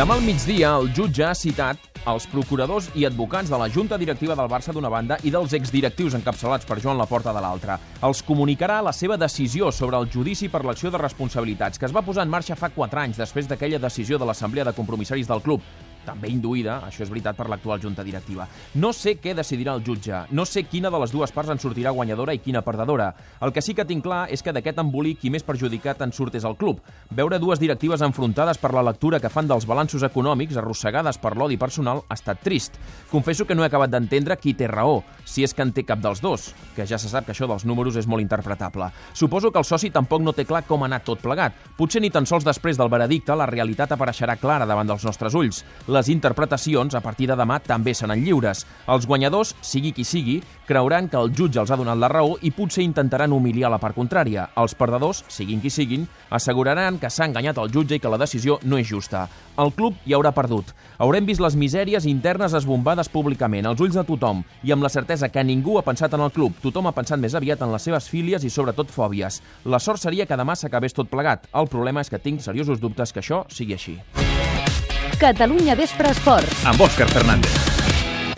Demà al migdia, el jutge ha citat els procuradors i advocats de la Junta Directiva del Barça d'una banda i dels exdirectius encapçalats per Joan Laporta de l'altra. Els comunicarà la seva decisió sobre el judici per l'acció de responsabilitats que es va posar en marxa fa 4 anys després d'aquella decisió de l'Assemblea de Compromissaris del club també induïda, això és veritat, per l'actual junta directiva. No sé què decidirà el jutge, no sé quina de les dues parts en sortirà guanyadora i quina perdedora. El que sí que tinc clar és que d'aquest embolic qui més perjudicat en surt és el club. Veure dues directives enfrontades per la lectura que fan dels balanços econòmics, arrossegades per l'odi personal, ha estat trist. Confesso que no he acabat d'entendre qui té raó, si és que en té cap dels dos, que ja se sap que això dels números és molt interpretable. Suposo que el soci tampoc no té clar com ha anat tot plegat. Potser ni tan sols després del veredicte la realitat apareixerà clara davant dels nostres ulls. Les interpretacions, a partir de demà, també seran lliures. Els guanyadors, sigui qui sigui, creuran que el jutge els ha donat la raó i potser intentaran humiliar la part contrària. Els perdedors, siguin qui siguin, asseguraran que s'ha enganyat el jutge i que la decisió no és justa. El club hi haurà perdut. Haurem vist les misèries internes esbombades públicament, als ulls de tothom, i amb la certesa que ningú ha pensat en el club. Tothom ha pensat més aviat en les seves fílies i sobretot fòbies. La sort seria que demà s'acabés tot plegat. El problema és que tinc seriosos dubtes que això sigui així. Catalunya Vespre Esports. Amb Òscar Fernández.